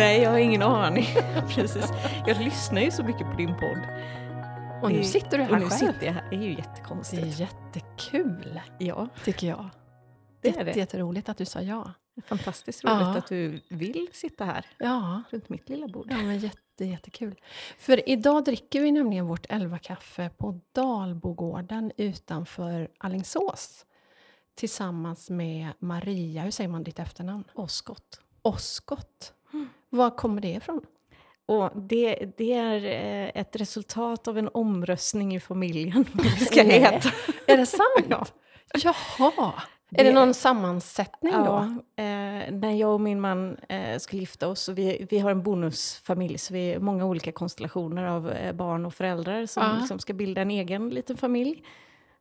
Nej, jag har ingen aning. Precis. Jag lyssnar ju så mycket på din podd. Och nu sitter du och här nu själv. sitter jag här. Det är ju Det är jättekonstigt. jättekul, Ja, tycker jag. det är Jätte, det. jätteroligt att du sa ja. Fantastiskt roligt Ja. att du vill sitta här Ja, runt mitt lilla bord. ja men jätte, jättekul. För idag dricker vi nämligen vårt elvakaffe på Dalbogården utanför Alingsås. Tillsammans med Maria, hur säger man ditt efternamn? Åskott. Oskott. Var kommer det ifrån? Och det, det är eh, ett resultat av en omröstning i familjen vad det ska heta. Är det sant? Ja. Jaha! Är det Det- någon sammansättning då? Ja, eh, när jag och min man eh, skulle gifta oss, och vi, vi har en bonusfamilj, så vi är många olika konstellationer av eh, barn och föräldrar som Ja. liksom ska bilda en egen liten familj.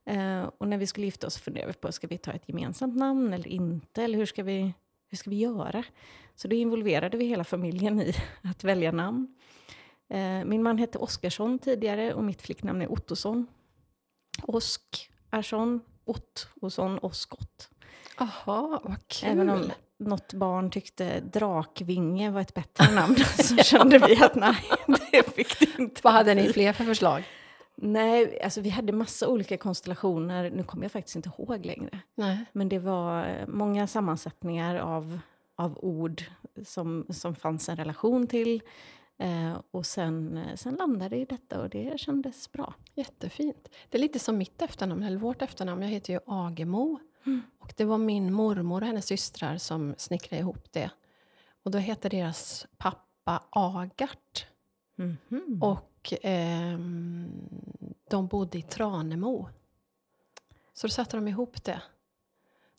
Eh, och när vi skulle gifta oss funderade vi på, ska vi ta ett gemensamt namn eller inte? Eller hur ska vi, hur ska vi göra? Så då involverade vi hela familjen i att välja namn. Eh, min man hette Oskarsson tidigare och mitt flicknamn är Ottosson. Oskarsson, Ottosson, Oskott. Jaha, vad kul! Även om något barn tyckte Drakvinge var ett bättre namn så kände vi att nej, det fick det inte. Vad hade ni fler för förslag? Nej, alltså vi hade massa olika konstellationer. Nu kommer jag faktiskt inte ihåg längre. Nej. Men det var eh, många sammansättningar av, av ord som, som fanns en relation till. Eh, och sen, eh, sen landade det i detta och det kändes bra. Jättefint. Det är lite som mitt efternamn, eller vårt efternamn. Jag heter ju Agemo. Mm. Och det var min mormor och hennes systrar som snickrade ihop det. Och då hette deras pappa Agart. Mhm. Och ehm, de bodde i Tranemo. Så då satte de ihop det.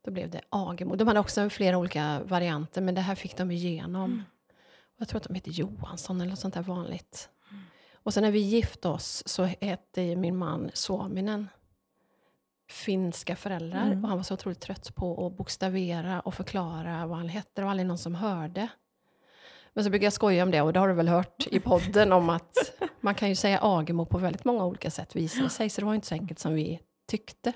Då blev det Agemo. De hade också flera olika varianter, men det här fick de igenom. Mm. Och Jag tror att de hette Johansson eller något sånt där vanligt. Och sen när vi gifte oss så hette min man Suominen. Finska föräldrar. Mm. Och han var så otroligt trött på att bokstavera och förklara vad han hette. Det var aldrig någon som hörde. Men så brukar jag skoja om det, och det har du väl hört i podden, om att man kan ju säga Agemo på väldigt många olika sätt visar det sig. Så det var inte så enkelt som vi tyckte.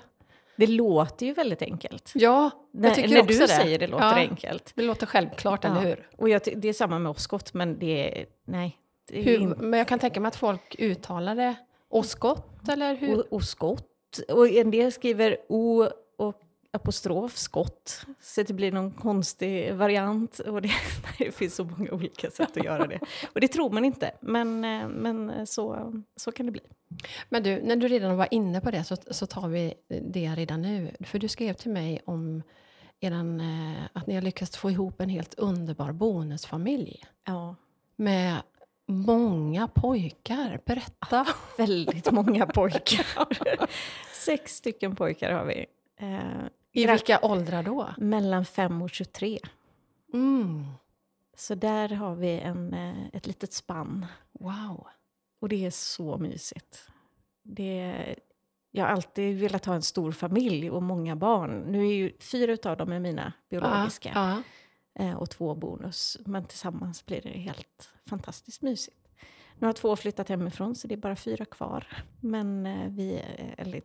Det låter ju väldigt enkelt. Ja, När, jag tycker när också du det. säger det låter ja, enkelt. Det låter självklart, Ja. eller hur? Och jag, det är samma med Oskott, men det är... Nej. Det är hur? Men jag kan tänka mig att folk uttalar det Oskott, eller hur? och, och en del skriver O apostrof, skott. Så det blir någon konstig variant. Och det, det finns så många olika sätt att göra det. Och det tror man inte, men, eh, men så, så kan det bli. Men du, när du redan var inne på det så, så tar vi det redan nu. För du skrev till mig om eran, eh, att ni har lyckats få ihop en helt underbar bonusfamilj. Ja, Med många pojkar. Berätta. väldigt många pojkar. Sex stycken pojkar har vi. I vilka åldrar då? mellan 5 och 23. Mm. Så där har vi en, eh, ett litet spann. Wow. Och det är så mysigt. Det, jag har alltid velat ha en stor familj och många barn. Nu är ju fyra av dem är mina biologiska Ja, eh, och två bonus. Men tillsammans blir det helt fantastiskt mysigt. Nu har två flyttat hemifrån så det är bara fyra kvar. Men eh, vi, eller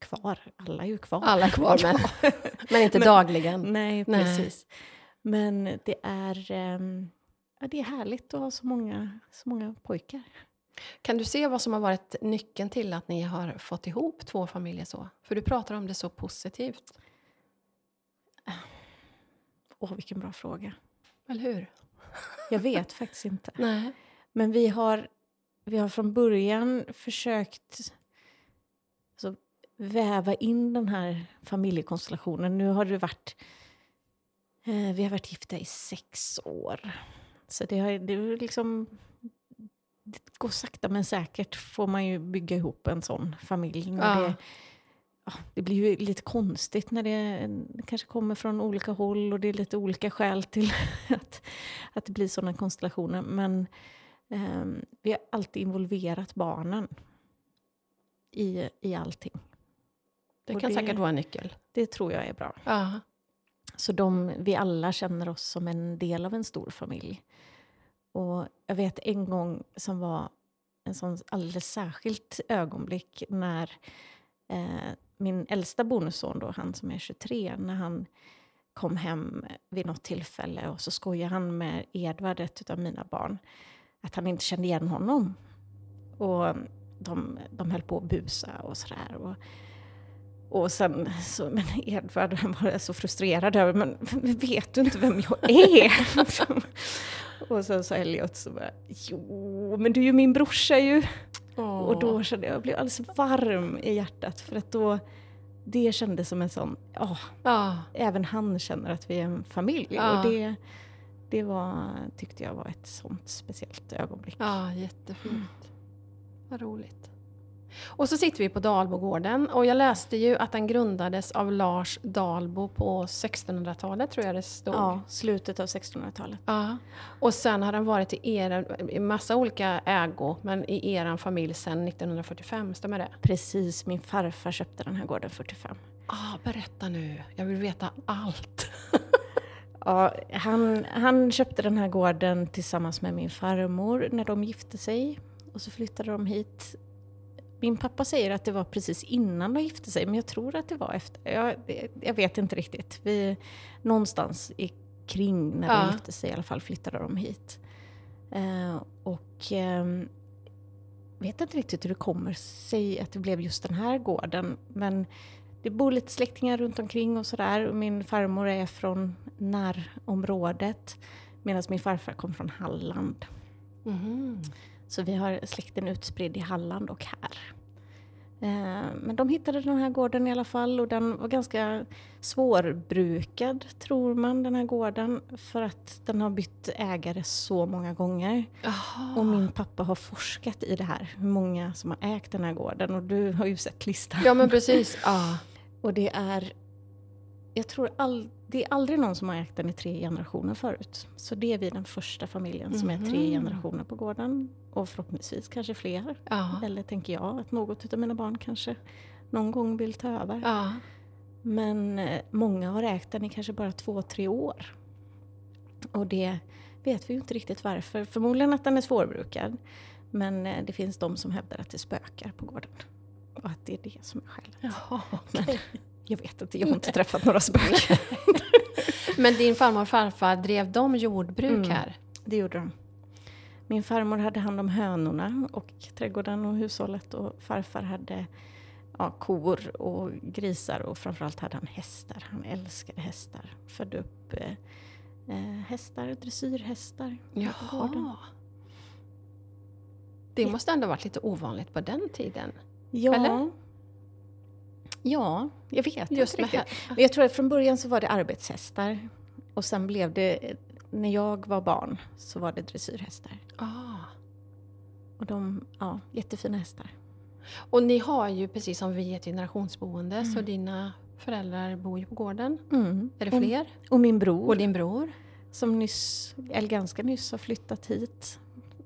kvar, alla är ju kvar. Alla kvar, men, men inte Men- dagligen. Nej, Nej. precis. Men det är, ehm, ja, det är härligt att ha så många, så många pojkar. Kan du se vad som har varit nyckeln till att ni har fått ihop två familjer så? För du pratar om det så positivt. Åh, vilken bra fråga. Eller hur? Jag vet faktiskt inte. Nej. Men vi har, vi har från början försökt väva in den här familjekonstellationen. Nu har det varit... Eh, vi har varit gifta i sex år. Så det, har, det är liksom... Det går sakta men säkert får man ju bygga ihop en sån familj. Ja. Det, ja, det blir ju lite konstigt när det, kanske kommer från olika håll och det är lite olika skäl till att, att det blir sådana konstellationer. Men ehm, vi har alltid involverat barnen i, i allting. Det kan det- säkert vara en nyckel. Det tror jag är bra. Ja. Så de, vi alla känner oss som en del av en stor familj. Och jag vet en gång som var en sån alldeles särskilt ögonblick när eh, min äldsta bonusson, då, han som är 23, när han kom hem vid något tillfälle och så skojade han med Edvard, ett av mina barn, att han inte kände igen honom. Och de, de höll på att busa och sådär. Och, och sen så, men Edvard var så frustrerad över, men vet du inte vem jag är? och sen sa Elliot så bara, jo men du är ju min brorsa ju. Åh. Och då kände jag, jag blev alldeles varm i hjärtat för att då, det kändes som en sån, ja, Ja. även han känner att vi är en familj. Ja. Och det, det var, tyckte jag var ett sånt speciellt ögonblick. Ja, jättefint. Vad roligt. Och så sitter vi på Dalbogården och jag läste ju att den grundades av Lars Dalbo på 1600-talet tror jag det stod. Ja, slutet av 1600-talet. Ja. Och sen har den varit i er, i massa olika ägo, men i er familj sedan 1945, stämmer det? Precis, min farfar köpte den här gården 45. Ah, berätta nu, jag vill veta allt. Ja, han, han köpte den här gården tillsammans med min farmor när de gifte sig. Och så flyttade de hit. Min pappa säger att det var precis innan de gifte sig, men jag tror att det var efter. Jag, jag vet inte riktigt. Vi, någonstans i kring när Ja. de gifte sig i alla fall flyttade de hit. Eh, och ehm, vet inte riktigt hur det kommer sig att det blev just den här gården. Men det bor lite släktingar runt omkring och sådär. Min farmor är från närområdet medan min farfar kom från Halland. Mhm. Så vi har släkten utspridd i Halland och här. Eh, Men de hittade den här gården i alla fall och den var ganska svårbrukad tror man, den här gården. För att den har bytt ägare så många gånger. Jaha. Och min pappa har forskat i det här, hur många som har ägt den här gården. Och du har ju sett listan. Ja men precis. Ja. Och det är, jag tror all, det är aldrig någon som har ägt den i tre generationer förut. Så det är vi den första familjen som är tre Mhm. generationer på gården. Och förhoppningsvis kanske fler. Ja. Eller tänker jag att något av mina barn kanske någon gång vill ta över. ja. Men eh, många har ägt den i kanske bara två, tre år. Och det vet vi ju inte riktigt varför. Förmodligen att den är svårbrukad. Men eh, det finns de som hävdar att det spökar på gården. Och att det är det som är skälet. Men okej. Jag vet inte, jag har inte träffat några spöken. Men din farmor och farfar, drev de jordbruk Mm. här? Det gjorde de. Min farmor hade hand om hönorna och trädgården och hushållet och farfar hade ja, kor och grisar och framförallt hade han hästar. Han älskade hästar. Födde upp eh, eh, hästar, dressyrhästar. Jaha. Det måste ändå varit lite ovanligt på den tiden. Ja. Eller? Ja, jag vet Just inte riktigt. Men jag tror att från början så var det arbetshästar. Och sen blev det, när jag var barn, så var det dressyrhästar. Ah. Och de, ja, jättefina hästar. Och ni har ju precis som vi ett generationsboende, så Mm. dina föräldrar bor ju på gården. Mm. Är det fler? Och, och min bror. Och din bror? som nyss, eller ganska nyss har flyttat hit.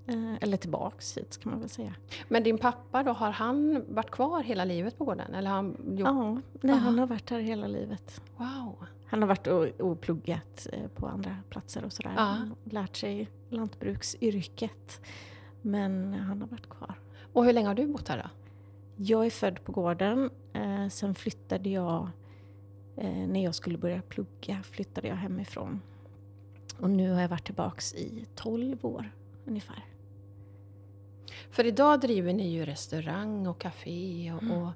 Eh, eller tillbaks hit ska man väl säga. Men din pappa då, har han varit kvar hela livet på gården? Eller han gjort... Ja, nej, han har varit här hela livet. Wow! Han har varit och, och pluggat eh, på andra platser och sådär. Ja. Lärt sig lantbruksyrket. Men han har varit kvar. Och hur länge har du bott här då? Jag är född på gården. Eh, sen flyttade jag, eh, när jag skulle börja plugga, flyttade jag hemifrån. Och nu har jag varit tillbaks i 12 år ungefär. För idag driver ni ju restaurang och café och, Mm. och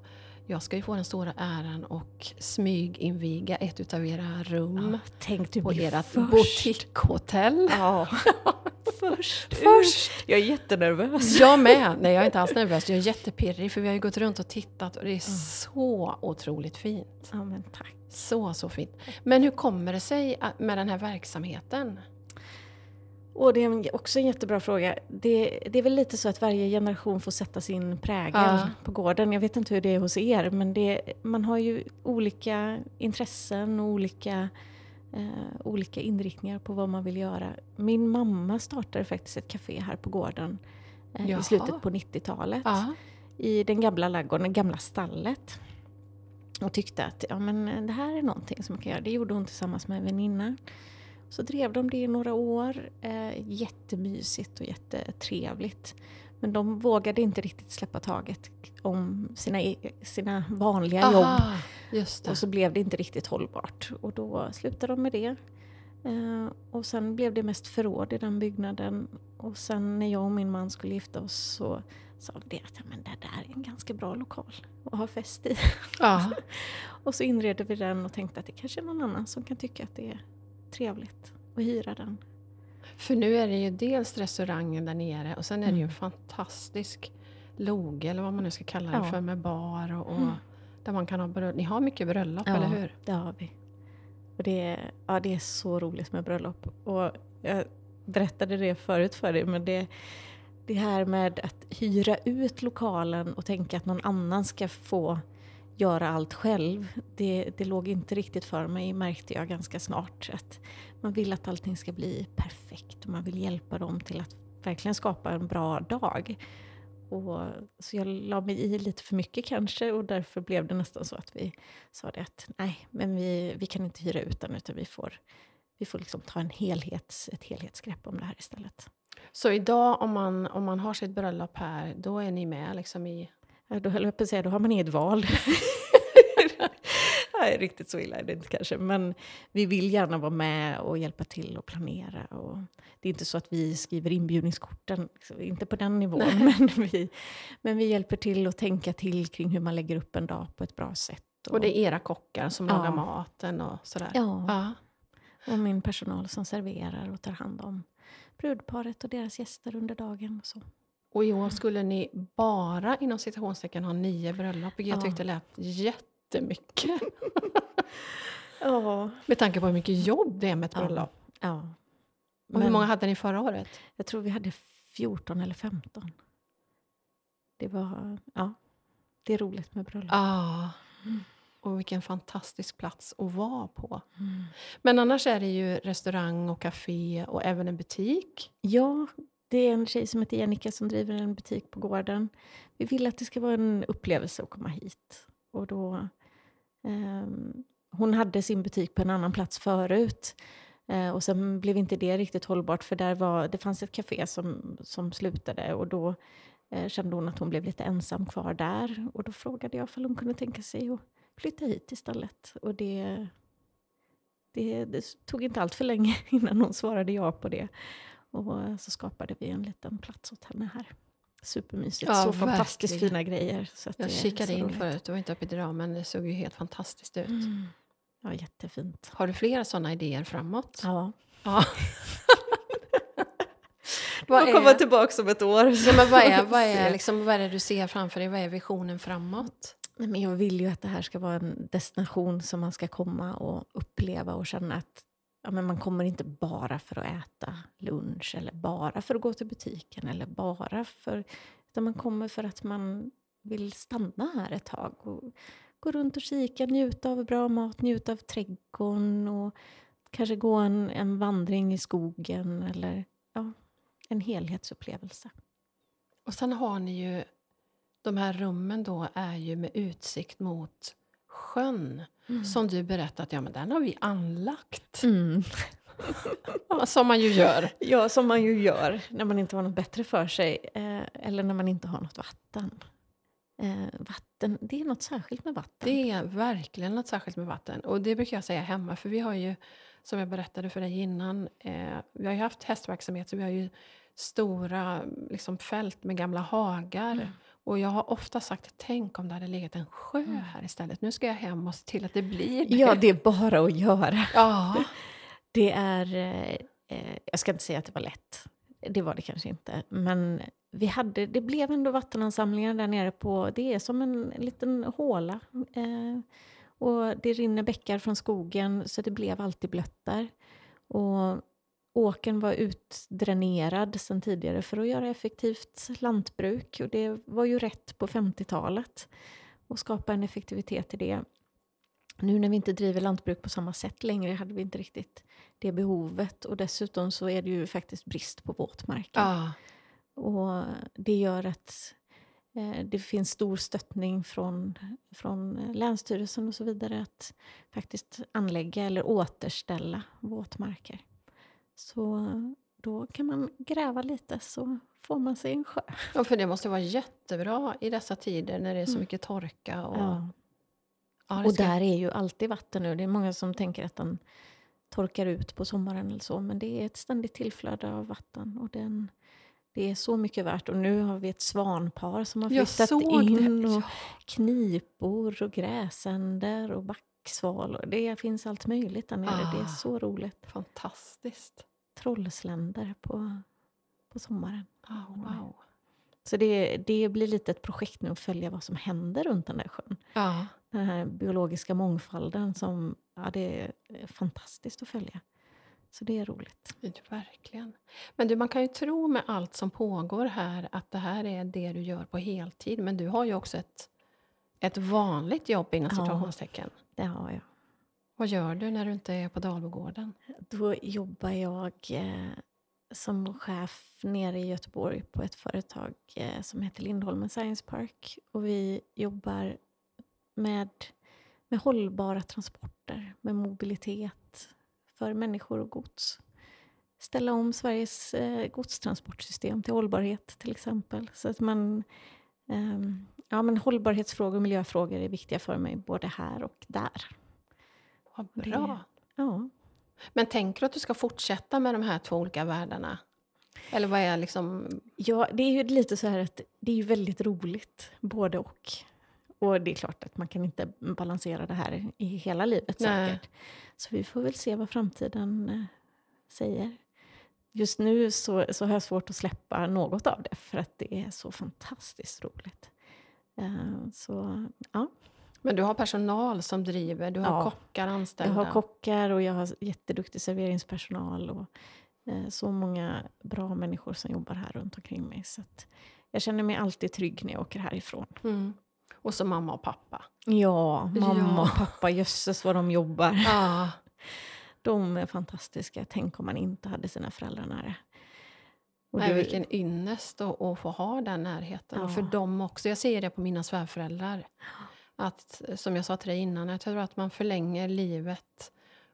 jag ska ju få den stora äran och smyginviga ett utav era rum Ja, tänk du på ert först. boutiquehotell. Ja, först. Först! Jag är jättenervös. Jag med! Nej, jag är inte alls nervös. Jag är jättepirrig för vi har ju gått runt och tittat och det är så otroligt fint. Ja, men tack. Så, så fint. Men hur kommer det sig med den här verksamheten? Och det är också en jättebra fråga. Det, det är väl lite så att varje generation får sätta sin prägel Ja. på gården. Jag vet inte hur det är hos er, men det, man har ju olika intressen och olika, eh, olika inriktningar på vad man vill göra. Min mamma startade faktiskt ett café här på gården eh, i slutet på 90-talet. Ja. i den gamla ladugården, det gamla stallet. Och tyckte att ja, men det här är någonting som man kan göra. Det gjorde hon tillsammans med en väninna. Så drev de det i några år. Eh, jättemysigt och jättetrevligt. Men de vågade inte riktigt släppa taget om sina, e- sina vanliga jobb. Aha, just det. Och så blev det inte riktigt hållbart. Och då slutade de med det. Eh, och sen blev det mest förråd i den byggnaden. Och sen när jag och min man skulle gifta oss så sa vi att men det där är en ganska bra lokal att ha fest i. Ja. Och så inredde vi den och tänkte att det kanske är någon annan som kan tycka att det är trevligt att hyra den. För nu är det ju dels restaurangen där nere och sen är det ju en Mm. fantastisk loge eller vad man nu ska kalla det Ja. för med bar och, och Mm. där man kan ha bröllop. Ni har mycket bröllop, Ja. eller hur? Det har vi. Och det är, ja, det är så roligt med bröllop. Och jag berättade det förut för dig, men det, det här med att hyra ut lokalen och tänka att någon annan ska få göra allt själv, det, det låg inte riktigt för mig märkte jag ganska snart. Att man vill att allting ska bli perfekt och man vill hjälpa dem till att verkligen skapa en bra dag. Och, så jag la mig i lite för mycket kanske och därför blev det nästan så att vi sa det att nej, men vi, vi kan inte hyra ut den utan vi får, vi får liksom ta en helhets, ett helhetsgrepp om det här istället. Så idag om man, om man har sitt bröllop här, då är ni med liksom i... Ja, Då höll jag på att säga, då har man inget val. Nej, riktigt så illa är det inte kanske. Men vi vill gärna vara med och hjälpa till och planera. Och det är inte så att vi skriver inbjudningskorten, liksom, inte på den nivån. Men vi, men vi hjälper till och tänka till kring hur man lägger upp en dag på ett bra sätt. Och det är era kockar som Ja. lagar maten och sådär? Ja, ja. och min personal som serverar och tar hand om brudparet och deras gäster under dagen. Och så. Och i år skulle ni bara inom citationstecken ha nio bröllop, vilket jag Ja. tyckte lät jättemycket. Ja. Med tanke på hur mycket jobb det är med ett bröllop. ja. Och hur Men- många hade ni förra året? Jag tror vi hade 14 eller 15. Det var, ja, det är roligt med bröllop. Ja. Mm. Och vilken fantastisk plats att vara på. Mm. Men annars är det ju restaurang och café och även en butik. Ja, det är en tjej som heter Jennica som driver en butik på gården. Vi vill att det ska vara en upplevelse att komma hit. Och då, eh, hon hade sin butik på en annan plats förut. Eh, och sen blev inte det riktigt hållbart för där var, det fanns ett café som, som slutade och då eh, kände hon att hon blev lite ensam kvar där. Och då frågade jag om hon kunde tänka sig att flytta hit istället. Och det, det, det tog inte allt för länge innan hon svarade ja på det. Och eh, så skapade vi en liten plats åt henne här. Supermysigt. Ja, så fantastiskt verkligen. fina grejer. Så Jag kikade in roligt. förut, det var inte uppe i dra, men det såg ju helt fantastiskt ut. Mm. Ja, jättefint. Har du flera sådana idéer framåt? Ja. Ja. Vad vad, komma tillbaka om ett år. ja, men vad, är, vad, är, liksom, vad är det du ser framför dig? Vad är visionen framåt? Nej, men jag vill ju att det här ska vara en destination som man ska komma och uppleva och känna att ja, men man kommer inte bara för att äta lunch eller bara för att gå till butiken eller bara för... Utan man kommer för att man vill stanna här ett tag och gå runt och kika, njuta av bra mat, njuta av trädgården och kanske gå en, en vandring i skogen eller ja, en helhetsupplevelse. Och sen har ni ju, de här rummen då är ju med utsikt mot sjön. Som du berättat, ja men den har vi anlagt. Mm. Som man ju gör. Ja, som man ju gör när man inte har något bättre för sig eh, eller när man inte har något vatten. Eh, vatten, det är något särskilt med vatten. Det är verkligen något särskilt med vatten. Och det brukar jag säga hemma, för vi har ju, som jag berättade för dig innan, eh, vi har ju haft hästverksamhet, så vi har ju stora liksom, fält med gamla hagar. Mm. Och jag har ofta sagt, tänk om det hade legat en sjö Mm. här istället. Nu ska jag hem och se till att det blir det. Ja, det är bara att göra. ja. Det är... Eh, eh, jag ska inte säga att det var lätt. Det var det kanske inte. Men vi hade, det blev ändå vattenansamlingar där nere på... Det är som en liten håla. Eh, och det rinner bäckar från skogen, så det blev alltid blött där. Och åken var utdränerad sedan tidigare för att göra effektivt lantbruk. Och det var ju rätt på 50-talet att skapa en effektivitet i det. Nu när vi inte driver lantbruk på samma sätt längre hade vi inte riktigt det behovet. Och dessutom så är det ju faktiskt brist på våtmarker. ja. Och det gör att eh, det finns stor stöttning från, från Länsstyrelsen och så vidare att faktiskt anlägga eller återställa våtmarker. Så då kan man gräva lite så får man sig en sjö. Ja, för det måste vara jättebra i dessa tider när det är så mycket torka. Och, Ja. Ja, Och ska- där är ju alltid vatten nu. Det är många som tänker att den torkar ut på sommaren eller så. Men det är ett ständigt tillflöde av vatten. Och den, det är så mycket värt. Och nu har vi ett svanpar som har flyttat in. Och knipor och gräsänder och backsvalor. Det finns allt möjligt där nere. Det är Ah. så roligt. Fantastiskt. Trollsländer på, på sommaren. Ah, wow. Så det, det blir lite ett projekt nu att följa vad som händer runt den där sjön. Ja. Den här biologiska mångfalden som ja, det är fantastiskt att följa. Så det är roligt. Är Verkligen. Men du, man kan ju tro med allt som pågår här att det här är det du gör på heltid. Men du har ju också ett, ett vanligt jobb inom Ja. situationstecken. Det har jag. Vad gör du när du inte är på Dalbogården? Då jobbar jag eh, som chef nere i Göteborg på ett företag eh, som heter Lindholmen Science Park. Och vi jobbar med, med hållbara transporter, med mobilitet för människor och gods. Ställa om Sveriges eh, godstransportsystem till hållbarhet till exempel. Så att man, ehm, ja, men hållbarhetsfrågor och miljöfrågor är viktiga för mig både här och där. Vad Det- bra. Ja. Men tänker du att du ska fortsätta med de här två olika världarna? Eller vad är liksom... Ja, det är ju lite så här att det är ju väldigt roligt, både och. Och det är klart att man kan inte balansera det här i hela livet Nej. säkert. Så vi får väl se vad framtiden eh, säger. Just nu så, så har jag svårt att släppa något av det, för att det är så fantastiskt roligt. Eh, så ja, Men du har personal som driver, du har Ja. kockar jag anställda. har kockar och jag har jätteduktig serveringspersonal och eh, så många bra människor som jobbar här runt omkring mig. Så jag känner mig alltid trygg när jag åker härifrån. Mm. Och så mamma och pappa. Ja, mamma Ja. och pappa, jösses vad de jobbar. Ja. De är fantastiska. Tänk om man inte hade sina föräldrar nära. Och Nej, du- vilken ynnest att, få ha den närheten. Och för Ja. dem också. Jag ser det på mina svärföräldrar. Att, som jag sa till dig innan, jag tror att man förlänger livet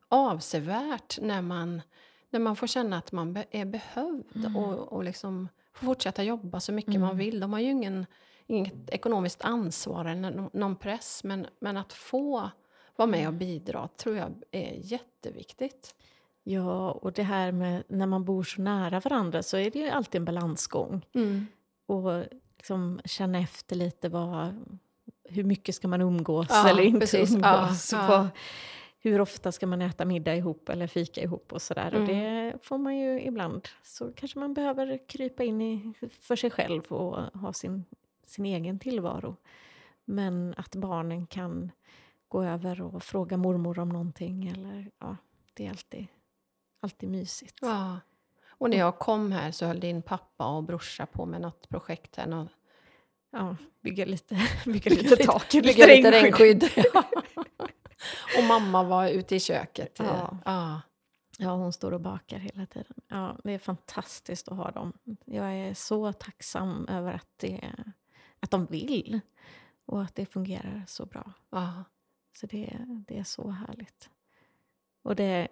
avsevärt när man, när man får känna att man be, är behövd Mm. och, och liksom får fortsätta jobba så mycket man vill. De har ju ingen, inget ekonomiskt ansvar eller någon, någon press, men, men att få vara med och bidra tror jag är jätteviktigt. Ja, och det här med när man bor så nära varandra så är det ju alltid en balansgång. Mm. Och liksom känna efter lite vad, hur mycket ska man umgås Ja, eller inte precis. umgås. Ja. Vad, hur ofta ska man äta middag ihop eller fika ihop och sådär. Mm. Och det får man ju ibland. Så kanske man behöver krypa in i, för sig själv och ha sin, sin egen tillvaro. Men att barnen kan gå över och fråga mormor om någonting. Eller, ja, det är alltid, alltid mysigt. Ja. Och när jag kom här så höll din pappa och brorsa på med något projekt här. Något, Ja, bygga lite, bygga lite tak. bygga lite regnskydd. och mamma var ute i köket. Ja. Ja. Ja, hon står och bakar hela tiden. Ja, det är fantastiskt att ha dem. Jag är så tacksam över att, det, att de vill och att det fungerar så bra. Ja. Så det, det är så härligt. Och det,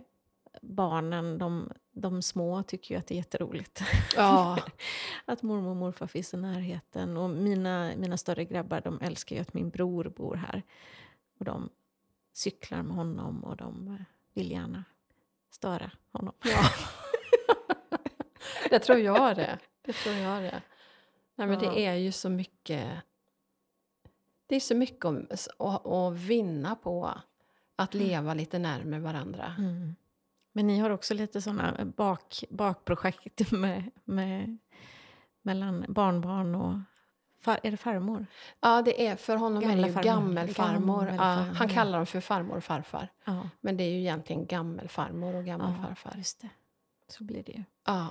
barnen, de, de små, tycker ju att det är jätteroligt. ja. att mormor och morfar finns i närheten. Och mina, mina större grabbar, de älskar ju att min bror bor här. Och de cyklar med honom och de eh, vill gärna störa honom. ja. det tror jag det. Det tror jag det. Nej, men Ja. det är ju så mycket... Det är så mycket att, att vinna på att leva lite närmare varandra. Mm. Men ni har också lite sådana bak, bakprojekt med, med, mellan barnbarn och... Far, är det farmor? Ja, det är, för honom är det ju Gammelfarmor. gammelfarmor. Ja, han ja. kallar dem för farmor och farfar. Ja, Men det är ju egentligen gammelfarmor och gammelfarfar. just det. Så blir det ju. Ja.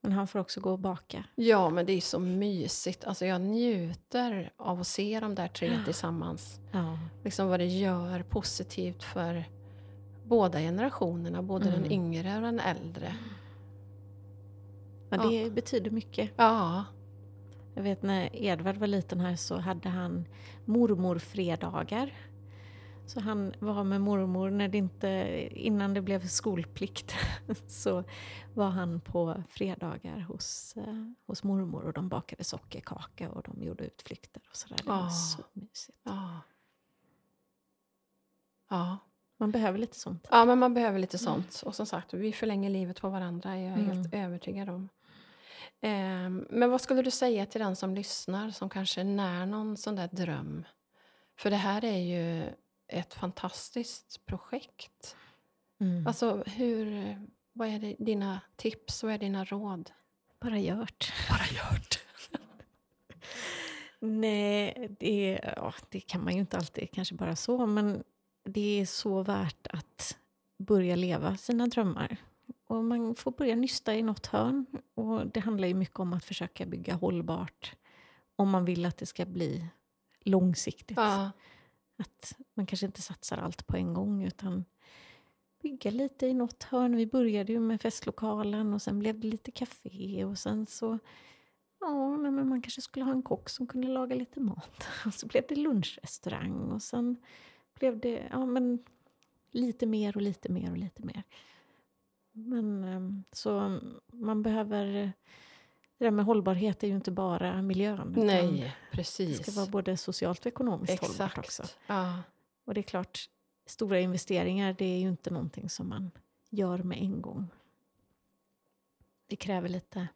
Men han får också gå och baka. ja, men det är så mysigt. Alltså jag njuter av att se de där tre tillsammans. Ja. Liksom vad det gör positivt för båda generationerna. Både den Mm. yngre och den äldre. Ja, det betyder mycket. Ja, Jag vet när Edvard var liten här så hade han mormorfredagar. Så han var med mormor när det inte, innan det blev skolplikt. Så var han på fredagar hos, eh, hos mormor och de bakade sockerkaka och de gjorde utflykter och sådär. Det var Ah. så mysigt. Ja. Ja. Man behöver lite sånt. ja, men man behöver lite sånt. Och som sagt, vi förlänger livet på varandra, är jag Mm. helt övertygad om. Ehm, men vad skulle du säga till den som lyssnar, som kanske när någon sån där dröm? För det här är ju ett fantastiskt projekt. Mm. Alltså, hur, vad är det, dina tips, vad är dina råd? Bara gjort. Bara gjort. Nej, det, ja, det kan man ju inte alltid kanske bara så, men det är så värt att börja leva sina drömmar. Och man får börja nysta i något hörn. Och det handlar ju mycket om att försöka bygga hållbart om man vill att det ska bli långsiktigt. Ja, Att man kanske inte satsar allt på en gång utan bygga lite i något hörn. Vi började ju med festlokalen och sen blev det lite café och sen så Ja, men man kanske skulle ha en kock som kunde laga lite mat. Och så blev det lunchrestaurang och sen blev det ja, men lite mer och lite mer och lite mer. Men ehm, så man behöver... Det där med hållbarhet är ju inte bara miljön. nej, Det precis. ska vara både socialt och ekonomiskt hållbart också. Exakt. Ja. Och det är klart, stora investeringar det är ju inte någonting som man gör med en gång. Det kräver lite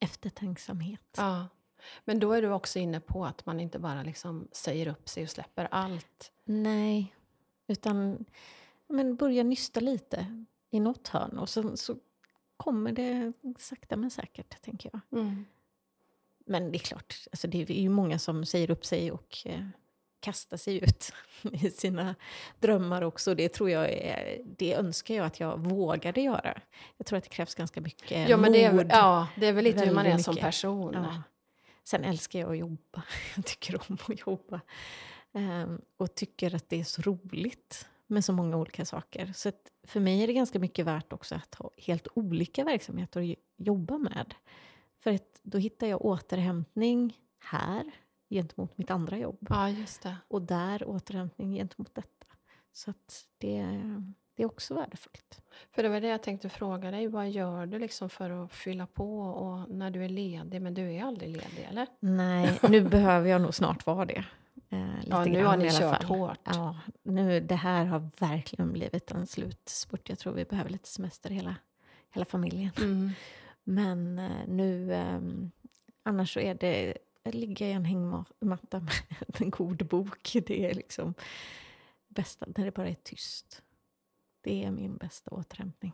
eftertänksamhet. Ja. Men då är du också inne på att man inte bara liksom säger upp sig och släpper allt. Nej, utan men börja nysta lite i något hörn och sen så kommer det sakta men säkert, tänker jag. Mm. Men det är klart, alltså det är ju många som säger upp sig och eh, kastar sig ut i sina drömmar också. Det tror jag är, det önskar jag att jag vågade göra. Jag tror att det krävs ganska mycket Ja, men det är, mod. ja, det är väl lite hur man är väldigt som mycket. person. Ja. Sen älskar jag att jobba. Jag tycker om att jobba. Ehm, och tycker att det är så roligt med så många olika saker. Så för mig är det ganska mycket värt också att ha helt olika verksamheter att jo- jobba med. För att då hittar jag återhämtning här gentemot mitt andra jobb. Ja. Och där återhämtning gentemot detta. Så det, det är också värdefullt. För det var det jag tänkte fråga dig. Vad gör du liksom för att fylla på och när du är ledig? Men du är aldrig ledig, eller? Nej, nu behöver jag nog snart vara det. Eh, Ja, nu har ni kört fall. hårt. Ja, nu, det här har verkligen blivit en slutspurt. Jag tror vi behöver lite semester hela, hela familjen. Mm. Men eh, nu, ehm, annars så är det att ligga i en hängmatta med en god bok. Det är liksom bästa, när det bara är tyst. Det är min bästa återhämtning.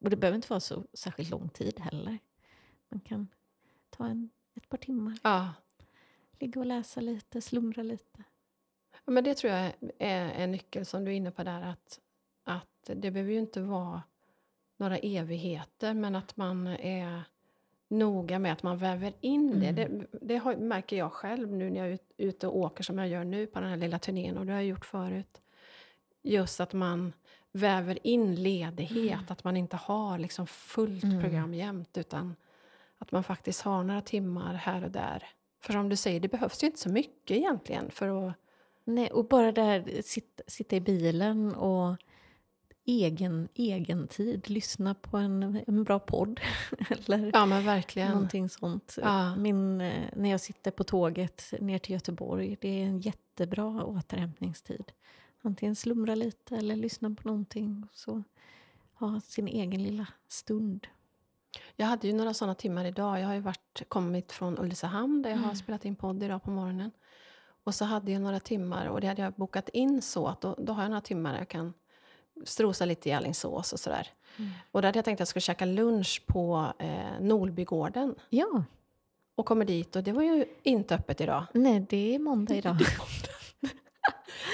Och det behöver inte vara så särskilt lång tid heller. Man kan ta en, ett par timmar, Ja. ligga och läsa lite, slumra lite. Ja, Men det tror jag är en nyckel som du är inne på där. Att, att det behöver ju inte vara några evigheter, men att man är noga med att man väver in det. Mm. Det, det har, märker jag själv nu när jag är ut- ute och åker som jag gör nu på den här lilla turnén och det har jag gjort förut. Just att man väver in ledighet, att man inte har liksom fullt Mm. program jämt utan att man faktiskt har några timmar här och där. För som du säger, det behövs ju inte så mycket egentligen för att Nej, och bara där, sitta, sitta i bilen och egen, egen tid, lyssna på en, en bra podd. Eller Ja, men verkligen. någonting sånt. Ja. Min, eh, när jag sitter på tåget ner till Göteborg, det är en jättebra återhämtningstid. Antingen slumra lite eller lyssna på någonting. Så ha sin egen lilla stund. Jag hade ju några sådana timmar idag. Jag har ju varit, kommit från Ulricehamn där jag har Mm. spelat in podd idag på morgonen. Och så hade jag några timmar och det hade jag bokat in så att då, då har jag några timmar där jag kan strosa lite i Alingsås och sådär. Mm. Och där hade jag tänkt att jag skulle käka lunch på eh, Nolbygården. Ja, Och kommer dit och det var ju inte öppet idag. nej det är måndag idag.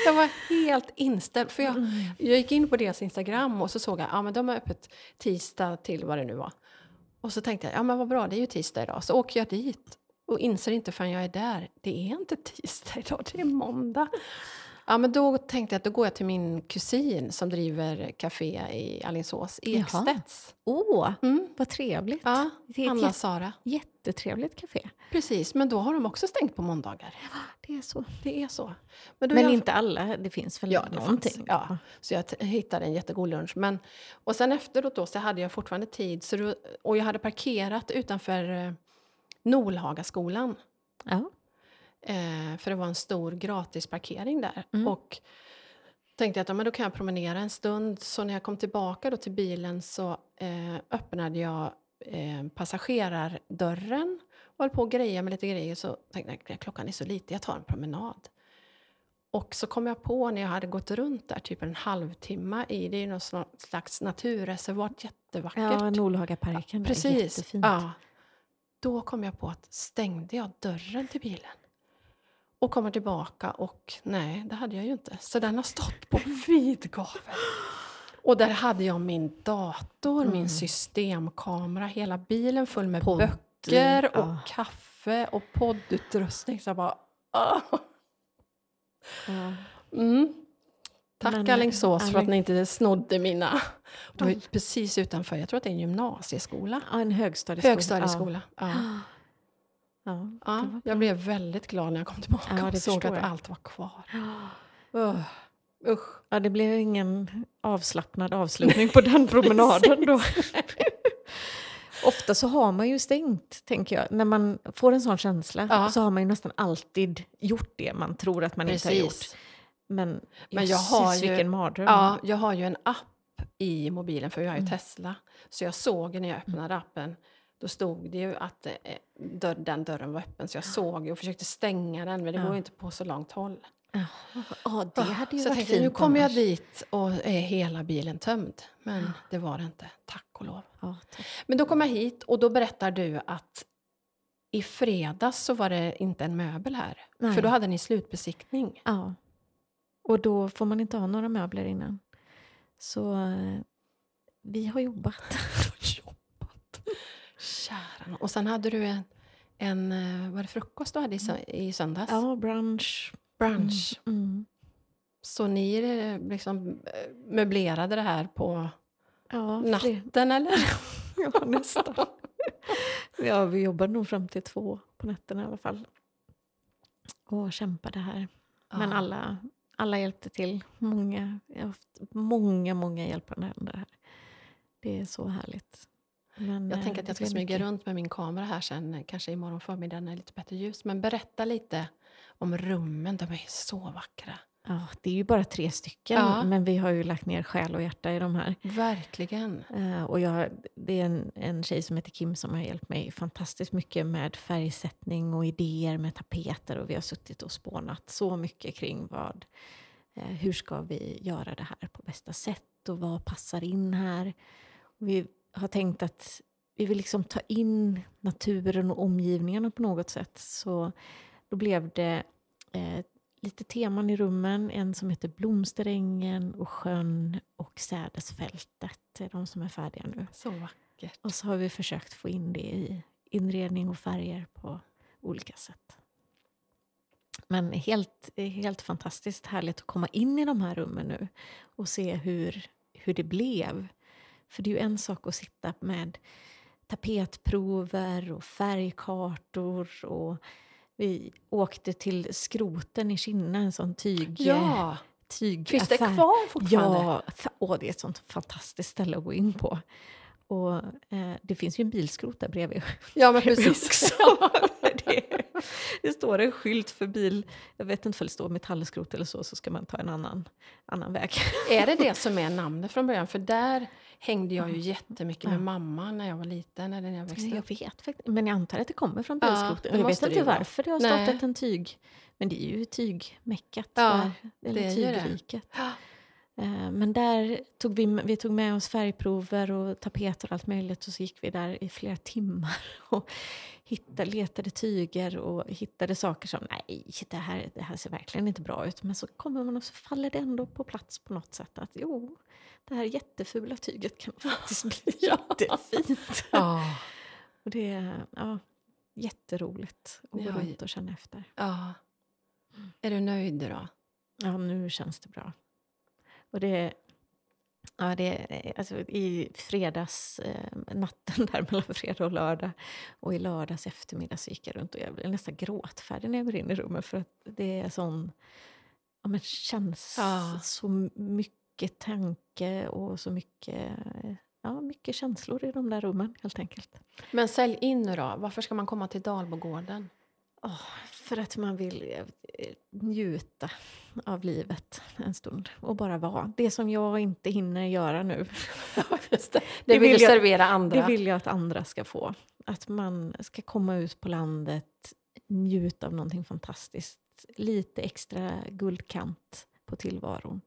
Jag var helt inställd. För jag, Mm. jag gick in på deras Instagram och så såg jag att men de har öppet tisdag till vad det nu var. Och så tänkte jag, ja men vad bra, det är ju tisdag idag. Så åker jag dit och inser inte förrän jag är där, det är inte tisdag idag, det är måndag. Ja, men då tänkte jag att då går jag till min kusin som driver café i Alingsås. Ekstedts. Åh, Mm. vad trevligt. Ja, Anna-Sara. jättetrevligt café. Precis, men då har de också stängt på måndagar. Det är så. Det är så. Men, Men jag- inte alla, det finns väl Ja, någonting? fanns. Ja. Så jag hittade en jättegod lunch. Men, och sen efteråt då så hade jag fortfarande tid. Så då, och jag hade parkerat utanför eh, Nolhagaskolan. ja. Eh, för det var en stor gratisparkering där. Mm. Och tänkte att ja, men då kan jag promenera en stund. Så när jag kom tillbaka då till bilen så eh, öppnade jag eh, passagerardörren. Och höll på och greja med lite grejer. Så tänkte jag klockan är så lite, jag tar en promenad. Och så kom jag på när jag hade gått runt där typ en halvtimme i, det är ju någon sla- slags naturreservat, jättevackert. Ja, Nolhagaparken. där, Precis. Jättefint. Ja. Då kom jag på att stängde jag dörren till bilen? Och kommer tillbaka och nej, det hade jag ju inte. Så den har stått på vid gavel. Och där hade jag min dator, Mm. min systemkamera, hela bilen full med Podd, böcker och ja. kaffe och poddutrustning. Så jag bara... Ja. Mm. Tack Men, Alingsås för att ni inte snodde mina... Det var precis utanför, jag tror att det är en gymnasieskola. Ja, en högstadieskola. Högstadieskola. Ja. Ja. Ja, jag blev väldigt glad när jag kom tillbaka Ja, och såg att jag. allt var kvar. Uh, usch. Ja, det blev ingen avslappnad avslutning på den promenaden då. Ofta så har man ju stängt, tänker jag. När man får en sån känsla Ja. så har man ju nästan alltid gjort det man tror att man inte har gjort. Precis. Men, Men jag har ju- vilken mardröm. Ja, jag har ju en app i mobilen, för jag har ju Mm. Tesla. Så jag såg när jag öppnade appen, då stod det ju att eh, dörr, den dörren var öppen. Så jag såg ju och försökte stänga den, men det Ja. går ju inte på så långt håll. Ja, det hade ju så varit tänkte, fint nu kommer jag dit och är hela bilen tömd. Men det var det inte, tack och lov. Ja, tack. Men då kom jag hit och då berättar du att i fredags så var det inte en möbel här. Nej. För då hade ni slutbesiktning. ja. Och då får man inte ha några möbler innan. Så eh, vi har jobbat. Jobbat. Kära. Och sen hade du en, en eh, var det frukost du hade i, sö- i söndags? Ja, brunch. Brunch. Mm. Mm. Så ni eh, liksom eh, möblerade det här på Ja, natten eller? Ja, nästan. ja, vi jobbade nog fram till två på nätterna i alla fall. Och kämpade här. Men Ja. alla, alla hjälpte till. Många, jag har haft många, många hjälpande händer här. Det är så härligt. Men, Jag eh, tänker att jag ska smyga mycket. runt med min kamera här sen, kanske imorgon förmiddag när det är lite bättre ljus. Men berätta lite om rummen, de är så vackra. Ja, det är ju bara tre stycken, Ja. men vi har ju lagt ner själ och hjärta i de här. Verkligen. Eh, och jag, det är en, en tjej som heter Kim som har hjälpt mig fantastiskt mycket med färgsättning och idéer med tapeter. Och vi har suttit och spånat så mycket kring vad, eh, hur ska vi göra det här på bästa sätt och vad passar in här. Och vi har tänkt att vi vill liksom ta in naturen och omgivningarna på något sätt. Så då blev det eh, lite teman i rummen. En som heter Blomsterängen och sjön och sädesfältet. Det är de som är färdiga nu. Så vackert. Och så har vi försökt få in det i inredning och färger på olika sätt. Men helt, helt fantastiskt härligt att komma in i de här rummen nu och se hur, hur det blev. För det är ju en sak att sitta med tapetprover och färgkartor och vi åkte till Skroten i Kinna, en sån tyg, Ja, tygaffär. finns det kvar fortfarande? Ja, åh, det är ett sånt fantastiskt ställe att gå in på. Och eh, det finns ju en bilskrot där bredvid. Ja, men precis. det, det står en skylt för bil. Jag vet inte om det står metallskrot eller så, så ska man ta en annan, annan väg. Är det det som är namnet från början? För där hängde jag ju jättemycket med Ja. mamma när jag var liten, eller när jag växte Jag vet faktiskt, men jag antar att det kommer från Ja, bilskroten. det jag vet inte varför det har Nej. startat en tyg. Men det är ju tygmäckat. Ja, där, eller tygriket. Eh, Men där tog vi, vi tog med oss färgprover och tapeter och allt möjligt och så gick vi där i flera timmar och hittade, letade tyger och hittade saker som nej, det här, det här ser verkligen inte bra ut. Men så kommer man och så faller det ändå på plats på något sätt att jo, det här jättefula tyget kan faktiskt bli jättefint. Och det är ja, jätteroligt att gå runt och känna efter. ja. Är du nöjd då? Ja, nu känns det bra. Och det... Ja, det alltså, I fredags, eh, natten där mellan fredag och lördag och i lördags eftermiddag så gick jag runt och jag blev nästan gråtfärdig när jag går in i rummet för att det är sån... Ja, men känns Ja. så mycket tanke och så mycket, ja, mycket känslor i de där rummen helt enkelt. Men sälj in nu då. Varför ska man komma till Dalbogården? Åh, för att man vill eh, njuta av livet en stund och bara vara. Det som jag inte hinner göra nu, det. Det det vill du jag- servera andra. det vill jag att andra ska få. Att man ska komma ut på landet, njuta av någonting fantastiskt. Lite extra guldkant på tillvaron.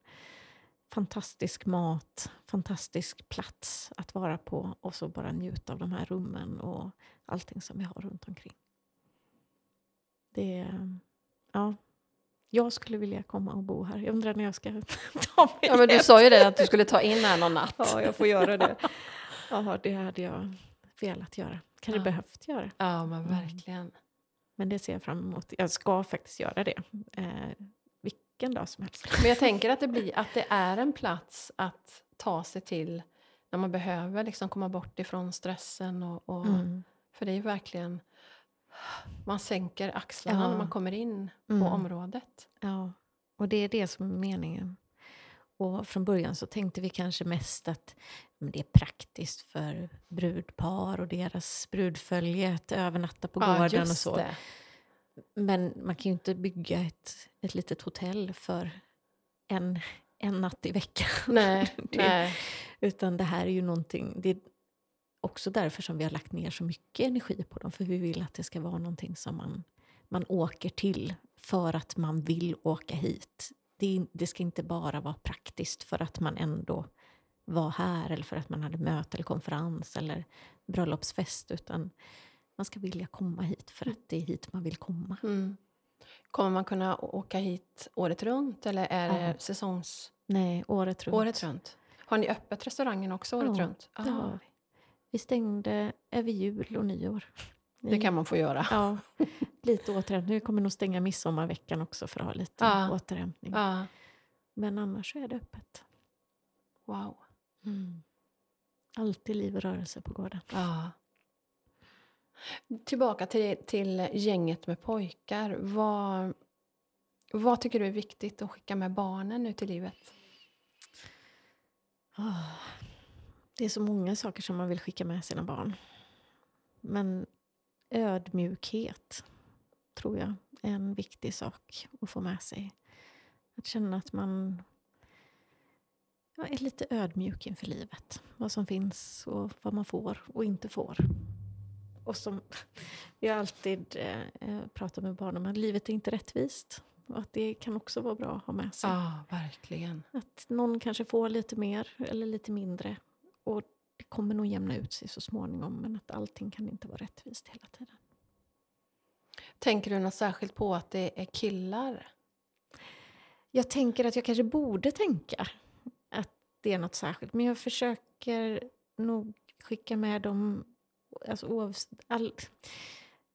Fantastisk mat, fantastisk plats att vara på och så bara njuta av de här rummen och allting som vi har runt omkring. Det. Ja. Jag skulle vilja komma och bo här. Jag undrar när jag ska ta mig Ja, men du sa ju det att du skulle ta in här någon natt. Ja, jag får göra det. Ja, det hade jag velat göra. Kanske Ja. behövt göra. Ja, men verkligen. Men det ser jag fram emot. Jag ska faktiskt göra det. Eh, vilken dag som helst. Men jag tänker att det, blir, att det är en plats att ta sig till när man behöver liksom komma bort ifrån stressen. Och, och, Mm. För det är verkligen... Man sänker axlarna Ja. när man kommer in Mm. på området. Ja, och det är det som är meningen. Och från början så tänkte vi kanske mest att det är praktiskt för brudpar och deras brudfölje att övernatta på Ja, gården och så. det. Men man kan ju inte bygga ett, ett litet hotell för en, en natt i veckan. Nej, Det- nej. Utan det här är ju någonting... Det är också därför som vi har lagt ner så mycket energi på dem. För vi vill att det ska vara någonting som man, man åker till för att man vill åka hit. Det, det ska inte bara vara praktiskt för att man ändå var här eller för att man hade möte eller konferens eller bröllopsfest. Utan man ska vilja komma hit för att det är hit man vill komma. Mm. Kommer man kunna åka hit året runt eller är Ja. det säsongs... Nej, året runt. Året runt? Har ni öppet restaurangen också året Ja, runt? Det har vi. Vi stängde över jul och nyår. Det kan man få göra. Ja, lite återhämtning. Vi kommer nog stänga midsommarveckan också för att ha lite Ja. återhämtning. Ja. Men annars är det öppet. Wow. Alltid liv och rörelse på gården. Ja. Tillbaka till, till gänget med pojkar. Vad, vad tycker du är viktigt att skicka med barnen ut i livet? Ah, det är så många saker som man vill skicka med sina barn. Men ödmjukhet tror jag är en viktig sak att få med sig. Att känna att man är lite ödmjuk inför livet. Vad som finns och vad man får och inte får. Och som har alltid eh, eh, pratat med barnen om, att livet är inte rättvist. Och att det kan också vara bra att ha med sig. Ja, verkligen. Att någon kanske får lite mer eller lite mindre. Och det kommer nog jämna ut sig så småningom. Men att allting kan inte vara rättvist hela tiden. Tänker du något särskilt på att det är killar? Jag tänker att jag kanske borde tänka att det är något särskilt. Men jag försöker nog skicka med dem... Alltså, oavs- all,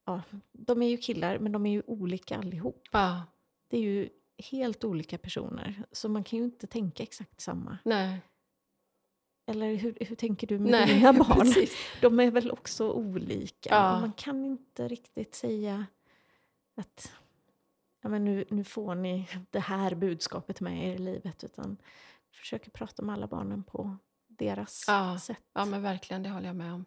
ja, de är ju killar, men de är ju olika allihop. Ja. Det är ju helt olika personer. Så man kan ju inte tänka exakt samma. Nej. Eller hur, hur tänker du med Nej, dina barn? precis. De är väl också olika. Ja. Man kan inte riktigt säga att ja, men nu, nu får ni det här budskapet med er i livet. Utan försöker prata med alla barnen på deras Ja. sätt. Ja, men verkligen. Det håller jag med om.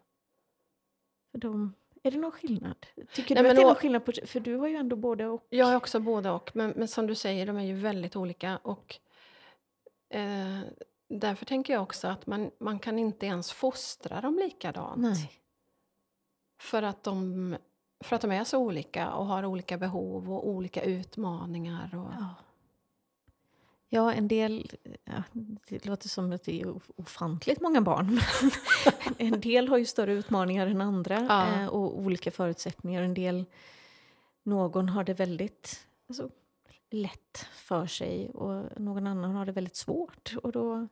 För de, är det någon skillnad? Tycker Nej, du att det är någon skillnad? På, för du har ju ändå både och. Jag har också både och. Men, men som du säger, de är ju väldigt olika. Och eh, Därför tänker jag också att man, man kan inte ens fostra dem likadant. Nej. För att, de, för att de är så olika och har olika behov och olika utmaningar. Och, Ja. Ja, en del... Ja, det låter som att det är of- ofantligt många barn. En del har ju större utmaningar än andra Ja. eh, och olika förutsättningar. En del, någon har det väldigt alltså, lätt för sig och någon annan har det väldigt svårt. Och då,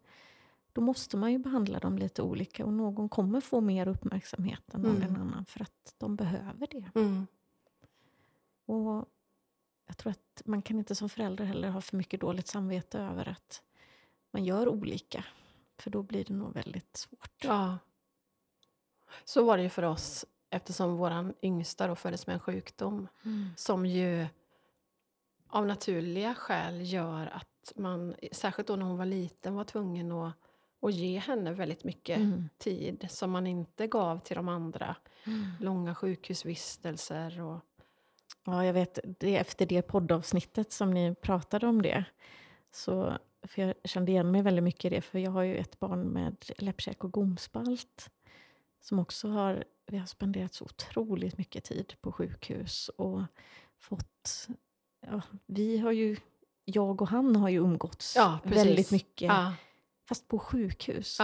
då måste man ju behandla dem lite olika och någon kommer få mer uppmärksamhet än någon Mm. annan för att de behöver det. Mm. Och jag tror att man kan inte som förälder heller ha för mycket dåligt samvete över att man gör olika. För då blir det nog väldigt svårt. Ja. Så var det ju för oss eftersom vår yngsta då föddes med en sjukdom Mm. som ju av naturliga skäl gör att man, särskilt då när hon var liten, var tvungen att, att ge henne väldigt mycket Mm. tid som man inte gav till de andra. Mm. Långa sjukhusvistelser och... Ja, jag vet. Det, efter det poddavsnittet som ni pratade om det. Så, för jag kände igen mig väldigt mycket i det. För jag har ju ett barn med läppkäk och gomspalt. Som också har, vi har spenderat så otroligt mycket tid på sjukhus. Och fått, ja, vi har ju, jag och han har ju umgåtts Ja, väldigt mycket. Ja, Fast på sjukhus.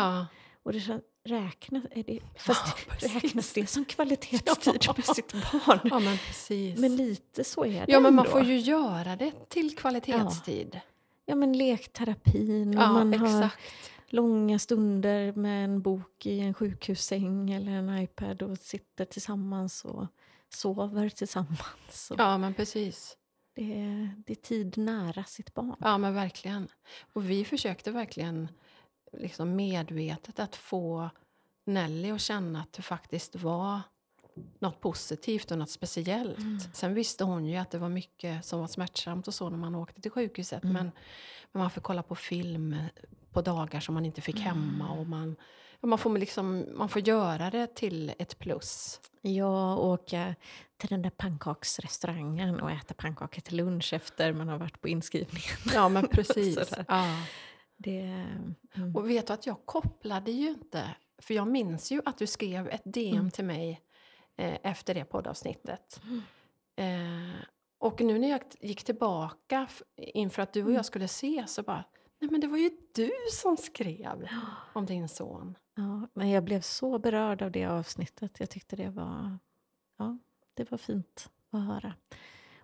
Och det räknas, är det, fast precis. räknas det som kvalitetstid Ja. med sitt barn? ja men precis. Men lite så är det ja, men man ändå. får ju göra det till kvalitetstid. Ja, men lekterapin och Ja, man har exakt. långa stunder med en bok i en sjukhussäng eller en iPad och sitter tillsammans och sover tillsammans. Och Ja, men precis. det, är, det är tid nära sitt barn. Ja, men verkligen. Och vi försökte verkligen liksom medvetet att få Nelly att känna att det faktiskt var något positivt och något speciellt. Mm. Sen visste hon ju att det var mycket som var smärtsamt och så när man åkte till sjukhuset. Mm. Men, men man fick kolla på film på dagar som man inte fick hemma. Mm. Och man, ja, man, får liksom, man får göra det till ett plus. Jag åka till den där pannkaksrestaurangen och äta pannkakor till lunch efter man har varit på inskrivningen. Ja, men precis. Ja. Det, mm. Och vet du att jag kopplade ju inte, för jag minns ju att du skrev ett DM Mm. till mig eh, efter det poddavsnittet. Mm. Eh, och nu när jag gick tillbaka inför att du och Mm. jag skulle ses så bara, nej men det var ju du som skrev om din son. Ja, men jag blev så berörd av det avsnittet. Jag tyckte det var, ja, det var fint att höra.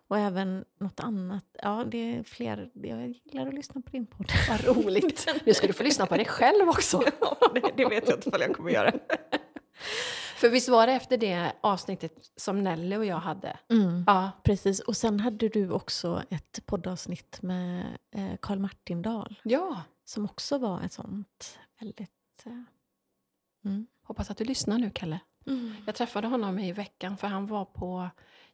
Och även något annat. Ja, det är fler. Jag gillar att lyssna på din podd. Vad roligt! Nu ska du få lyssna på dig själv också. Ja, det, det vet jag inte om jag kommer göra. För visst var det efter det avsnittet som Nelly och jag hade? Mm, Ja, precis. Och sen hade du också ett poddavsnitt med eh, Karl Martindal. ja. Som också var ett sånt väldigt... Eh, mm. Hoppas att du lyssnar nu, Kalle. Mm. Jag träffade honom i veckan för han var på...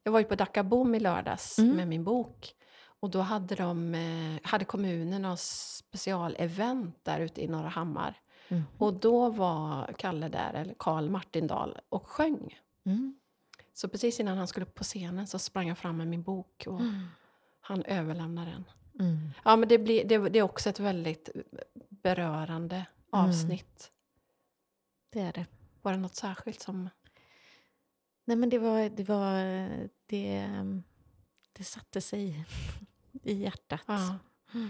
Jag var ju på Dackabom i lördags Mm. med min bok. Och då hade, de, eh, hade kommunen något specialevent där ute i Norra Hammar. Mm. Och då var Kalle där, eller Karl Martindal, och sjöng. Mm. Så precis innan han skulle upp på scenen så sprang jag fram med min bok och Mm. han överlämnade den. Mm. Ja, men det, blir, det, det är också ett väldigt berörande Mm. avsnitt. Det är det. Var det något särskilt som... Nej, men det var... Det, var, det, det satte sig i hjärtat. Ja. Mm.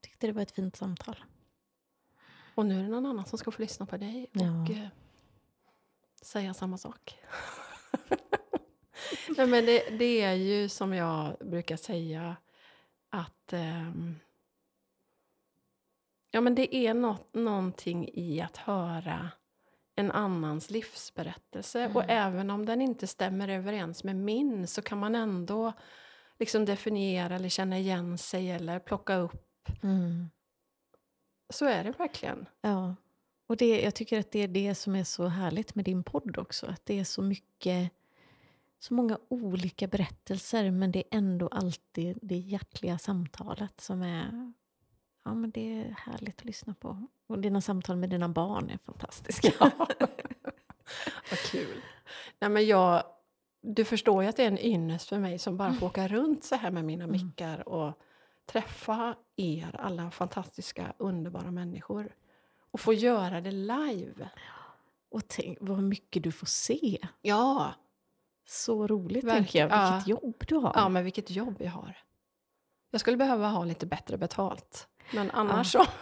Tyckte det var ett fint samtal. Och nu är det någon annan som ska få lyssna på dig och Ja. eh, säga samma sak. Nej, men det, det är ju som jag brukar säga att ehm, ja, men det är något, någonting i att höra en annans livsberättelse. Och även om den inte stämmer överens med min så kan man ändå liksom definiera eller känna igen sig eller plocka upp. Mm. Så är det verkligen. Ja. Och det, jag tycker att det är det som är så härligt med din podd också. Att det är så mycket, så många olika berättelser men det är ändå alltid det hjärtliga samtalet som är, ja men det är härligt att lyssna på. Och dina samtal med dina barn är fantastiska. Vad kul. Nej, men jag, du förstår ju att det är en ynnest för mig som bara får åka runt så här med mina Mm. mickar och träffa er, alla fantastiska, underbara människor. Och få göra det live. Och tänk vad mycket du får se. Ja, Så roligt Verkligen. tänker jag. Ja. Vilket jobb du har. ja men vilket jobb jag har. Jag skulle behöva ha lite bättre betalt. Men annars så...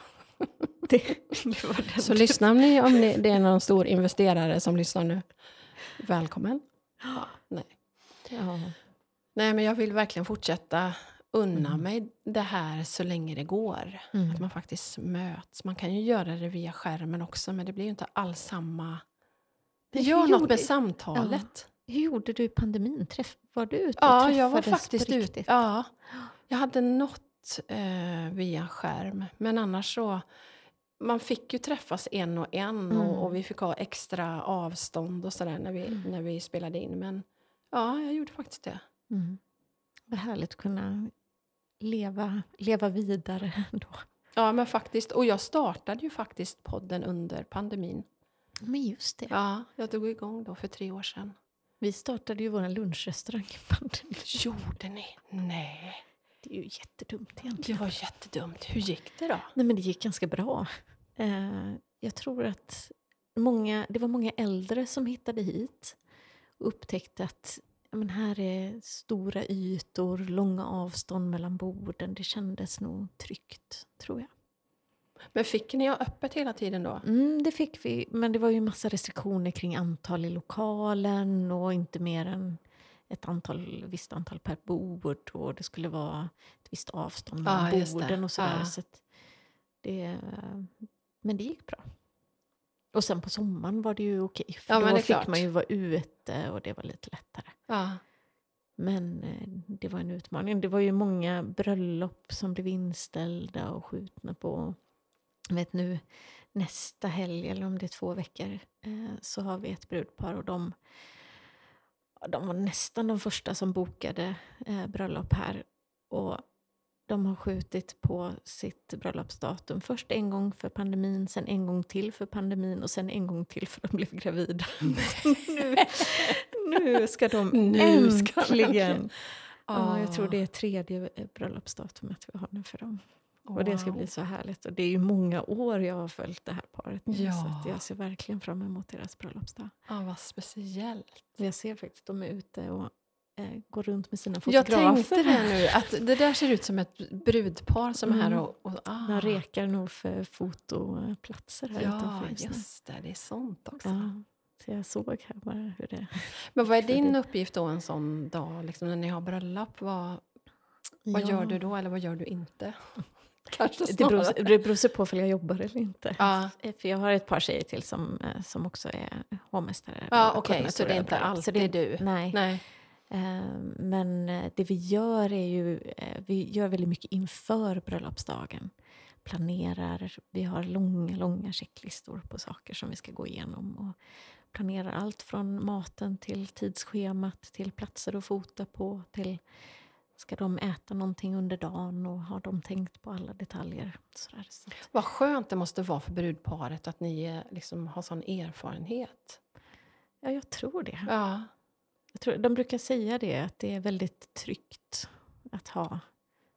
Det, det Så lyssnar ni om ni, det är någon stor investerare som lyssnar nu. Välkommen. Ja, nej. Ja. Nej, men jag vill verkligen fortsätta unna Mm. mig det här så länge det går. Mm. Att man faktiskt möts. Man kan ju göra det via skärmen också, men det blir ju inte alls samma... Det gör något med samtalet. Hur gjorde du i pandemin? Träff, var du ute och Ja, jag var träffades faktiskt på riktigt? Ja, jag hade något eh, via skärm, men annars så... Man fick ju träffas en och en Mm. och, och vi fick ha extra avstånd och sådär när vi, Mm. när vi spelade in. Men ja, jag gjorde faktiskt det. Mm. Vad härligt att kunna leva, leva vidare ändå. Ja, men faktiskt. Och jag startade ju faktiskt podden under pandemin. Men just det. Ja, jag drog igång då för tre år sedan. Vi startade ju vår lunchrestaurang i pandemin. Gjorde ni? Nej, Det är ju jättedumt det egentligen. var jättedumt. Hur gick det då? Nej, men det gick ganska bra. Eh, jag tror att många, det var många äldre som hittade hit och upptäckte att men här är stora ytor, långa avstånd mellan borden. Det kändes nog tryggt, tror jag. Men fick ni ha öppet hela tiden då? Mm, det fick vi, men det var ju massa restriktioner kring antal i lokalen och inte mer än ett antal, visst antal per bord och det skulle vara ett visst avstånd mellan Ja, borden och sådär. Ja. Så det, men det gick bra. Och sen på sommaren var det ju okej, för Ja, då fick klart. man ju vara ute och det var lite lättare. Ja. Men eh, det var en utmaning. Det var ju många bröllop som blev inställda och skjutna på. Jag vet nu nästa helg, eller om det är två veckor, eh, så har vi ett brudpar och de, de var nästan de första som bokade eh, bröllop här. Och de har skjutit på sitt bröllopsdatum. Först en gång för pandemin, sen en gång till för pandemin och sen en gång till för de blev gravida. nu, nu ska de Nu ska de äntligen... Ja, jag Ah. tror det är tredje eh, bröllopsdatumet vi har nu för dem. Och det ska Wow. bli så härligt. Och det är ju många år jag har följt det här paret nu. Så Ja. att jag ser verkligen fram emot deras bröllopsdag. Ja, vad speciellt. Jag ser faktiskt de är ute och eh, går runt med sina Jag fotografer. tänkte det nu, att det där ser ut som ett brudpar som är här Mm. och... och ah. De rekar nog för fotoplatser här Ja, utanför nu. just det. Det är sånt också. Ja, så jag såg här bara hur det... Men vad är din det- uppgift då en sån dag, liksom, när ni har bröllop? Vad, vad Ja. gör du då, eller vad gör du inte? Kanske Det beror, det beror sig på om jag jobbar eller inte. Ja, Eh, För jag har ett par tjejer till som, eh, som också är hovmästare. ja okej, så det är inte alltid det, du? Nej. Nej. Eh, Men eh, det vi gör är ju, vi gör väldigt mycket inför bröllopsdagen. Planerar, vi har långa, långa checklistor på saker som vi ska gå igenom. Och planerar allt från maten till tidsschemat, till platser att fota på, till ska de äta någonting under dagen och har de tänkt på alla detaljer. Sådär. Så Vad skönt det måste vara för brudparet att ni liksom har sån erfarenhet. ja, jag tror det. Ja, Jag tror, de brukar säga det, att det är väldigt tryggt att ha,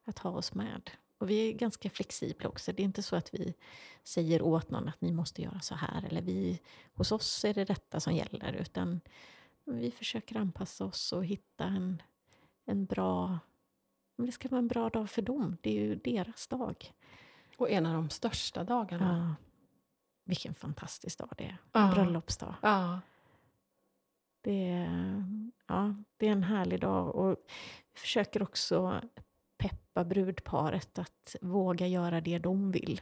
att ha oss med. Och vi är ganska flexibla också. Det är inte så att vi säger åt någon att ni måste göra så här. Eller vi, hos oss är det detta som gäller. Utan vi försöker anpassa oss och hitta en, en bra... Men det ska vara en bra dag för dem. Det är ju deras dag. och en av de största dagarna. Ja. Vilken fantastisk dag det är. Ja. Bröllopsdag. Ja. Det är, ja, det är en härlig dag och vi försöker också peppa brudparet att våga göra det de vill.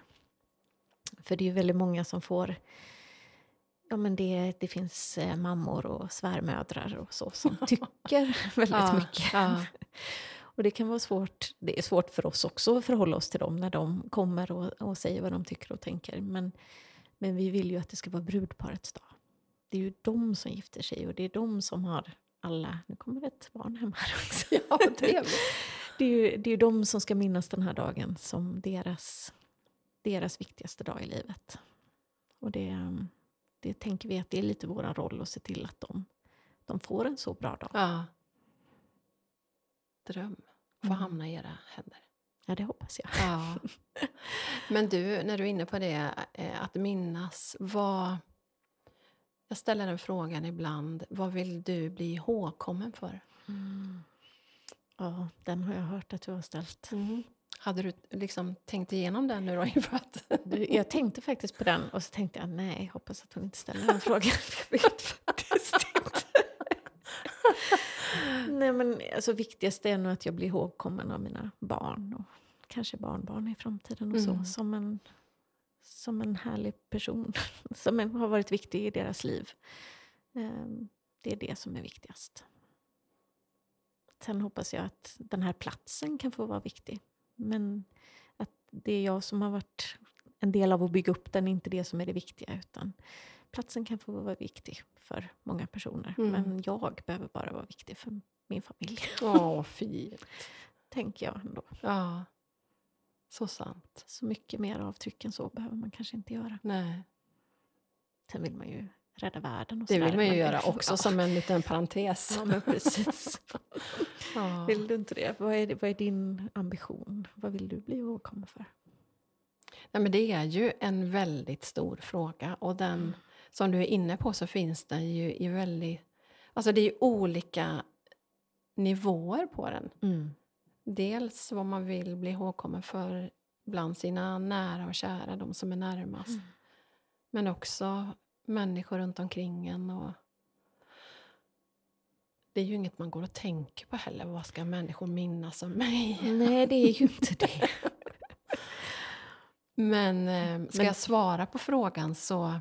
För det är ju väldigt många som får... Ja, men det, det finns eh, mammor och svärmödrar och så som tycker väldigt mycket. Och det kan vara svårt. Det är svårt för oss också att förhålla oss till dem när de kommer och, och säger vad de tycker och tänker. Men, men vi vill ju att det ska vara brudparets dag. Det är ju de som gifter sig och det är de som har alla... Nu kommer det ett barn hem här också. Ja, trevligt. Det är ju det är de som ska minnas den här dagen som deras, deras viktigaste dag i livet. Och det, det tänker vi att det är lite vår roll att se till att de, de får en så bra dag. Ja. Dröm. Få Mm. hamna i era händer. Ja, det hoppas jag. Ja. Men du, när du är inne på det, eh, att minnas, vad... Jag ställer den frågan ibland. Vad vill du bli ihågkommen för? Mm. Ja, den har jag hört att du har ställt. Hade du liksom tänkt igenom den nu då inför att... Du, jag tänkte faktiskt på den och så tänkte jag nej, hoppas att hon inte ställer den frågan. Jag vet faktiskt. Nej men alltså viktigast är nog att jag blir ihågkommen av mina barn och kanske barnbarn i framtiden och Mm. så. Som en, som en härlig person som har varit viktig i deras liv. Ehm, Det är det som är viktigast. Sen hoppas jag att den här platsen kan få vara viktig. Men att det är jag som har varit en del av att bygga upp den, inte det som är det viktiga. Utan platsen kan få vara viktig för många personer. Mm. Men jag behöver bara vara viktig för min familj. Åh, fint. Tänker jag ändå. Ja, så sant. Så mycket mer avtryck än så behöver man kanske inte göra. Nej. Sen vill man ju rädda världen och Det vill man ju göra också ja. som en liten parentes. Ja, men precis. Ja. Vill du inte det? Vad är, det? vad är din ambition? Vad vill du bli ihågkommen för? Nej, men det är ju en väldigt stor fråga och den som du är inne på så finns den ju i väldigt... Alltså det är ju olika nivåer på den. Dels vad man vill bli ihågkommen för bland sina nära och kära, de som är närmast. Mm. Men också människor runt omkring en. Och det är ju inget man går och tänker på heller. Vad ska människor minnas om mig? Nej, det är ju inte det. Men eh, ska Men- jag svara på frågan så...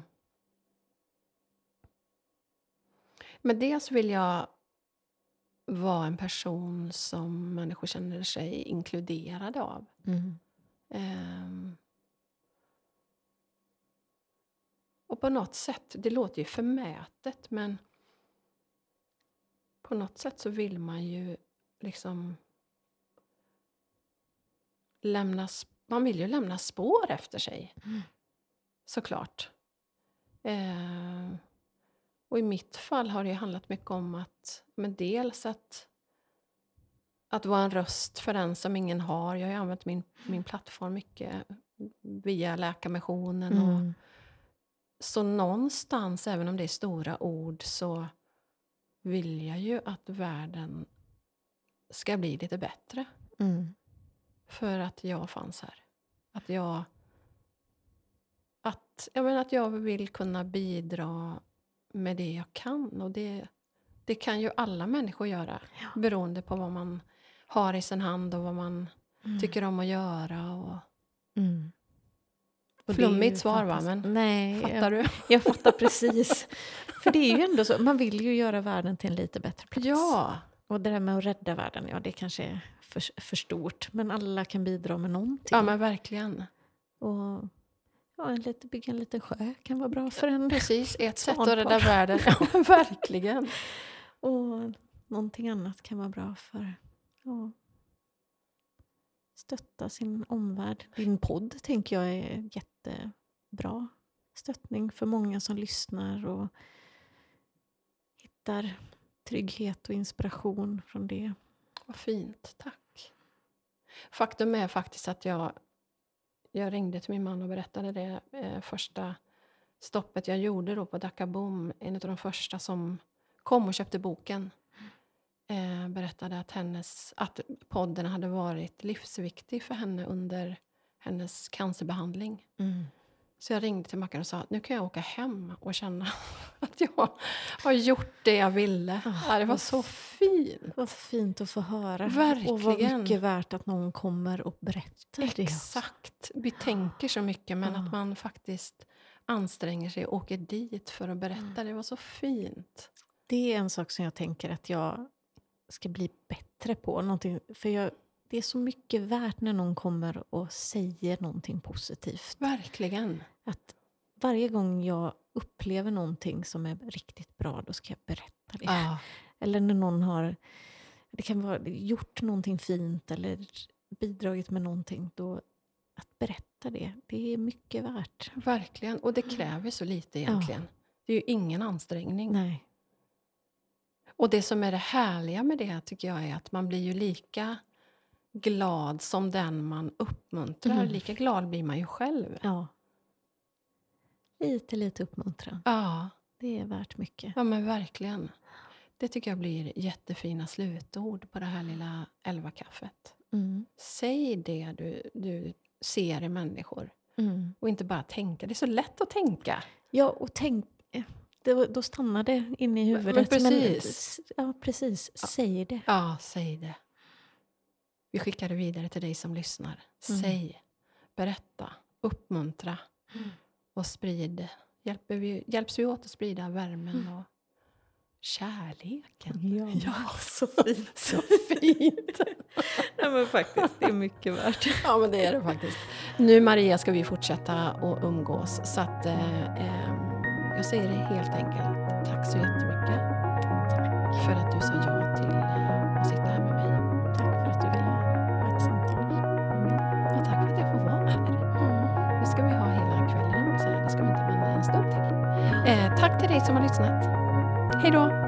Men dels vill jag vara en person som människor känner sig inkluderade av. Ehm. Och på något sätt, det låter ju förmätet men på något sätt så vill man ju liksom lämna, man vill ju lämna spår efter sig. Mm. Såklart. Ehm. Och i mitt fall har det handlat mycket om att, men dels att att vara en röst för den som ingen har. Jag har ju använt min, min plattform mycket via Läkarmissionen. Och, Mm. så någonstans, även om det är stora ord, så vill jag ju att världen ska bli lite bättre. Mm. För att jag fanns här. Att jag... Att, jag menar att jag vill kunna bidra med det jag kan. Och det, det kan ju alla människor göra. Ja. Beroende på vad man har i sin hand och vad man Mm. tycker om att göra. Och, Mm. Och Flummigt svar, va, men Nej, fattar jag, du? jag fattar precis. För det är ju ändå så, man vill ju göra världen till en lite bättre plats. Ja, Och det där med att rädda världen, ja det kanske är för, för stort. Men alla kan bidra med någonting. ja men verkligen. Och ja, en lite, bygga en liten sjö kan vara bra för en. Precis, ett sätt att rädda världen. Ja, verkligen. Och någonting annat kan vara bra för ja, stötta sin omvärld. Din podd tänker jag är jättebra stöttning för många som lyssnar och hittar trygghet och inspiration från det. Vad fint, tack. Faktum är faktiskt att jag, jag ringde till min man och berättade det eh, första stoppet jag gjorde då på Dackaboom. En av de första som kom och köpte boken eh, berättade att, hennes, att podden hade varit livsviktig för henne under hennes cancerbehandling. Mm. Så jag ringde till Mackan och sa att nu kan jag åka hem och känna att jag har gjort det jag ville. Ja, det var så fint. Vad fint att få höra. Och vad Verkligen. mycket värt att någon kommer och berättar det. Exakt. Vi tänker så mycket men Ja. att man faktiskt anstränger sig och åker dit för att berätta. Det var så fint. Det är en sak som jag tänker att jag ska bli bättre på. Någonting, för jag, det är så mycket värt när någon kommer och säger någonting positivt. Verkligen. Att varje gång jag upplever någonting som är riktigt bra, då ska jag berätta det. Ja, Eller när någon har det kan vara, gjort någonting fint eller bidragit med någonting. Då, att berätta det, det är mycket värt. verkligen. Och det kräver så lite egentligen. Det är ju ingen ansträngning. Nej. Och det som är det härliga med det tycker jag är att man blir ju lika glad som den man uppmuntrar. Mm. Lika glad blir man ju själv. Ja. Lite, lite uppmuntran. Ja, Det är värt mycket. ja men verkligen. Det tycker jag blir jättefina slutord på det här lilla elvakaffet. Mm. Säg det du, du ser i människor. Mm. Och inte bara tänka. Det är så lätt att tänka. Ja, och tänk... Det, var- då stannar det inne i Men- huvudet. men precis. s- ja, precis. Säg det. Ja, säg det. Vi skickar det vidare till dig som lyssnar. Mm. Säg, berätta, uppmuntra Mm. och sprid. Hjälper vi, hjälps vi åt att sprida värmen Mm. och Kärleken. Ja, Ja. så fint. Så fint! Nej, men faktiskt, det är mycket värt. Ja, men det är det faktiskt. Nu Maria ska vi fortsätta att umgås så att eh, eh, jag säger det helt enkelt. Tack så jättemycket för att du sa ja till Eh, tack till dig som har lyssnat. Hej då!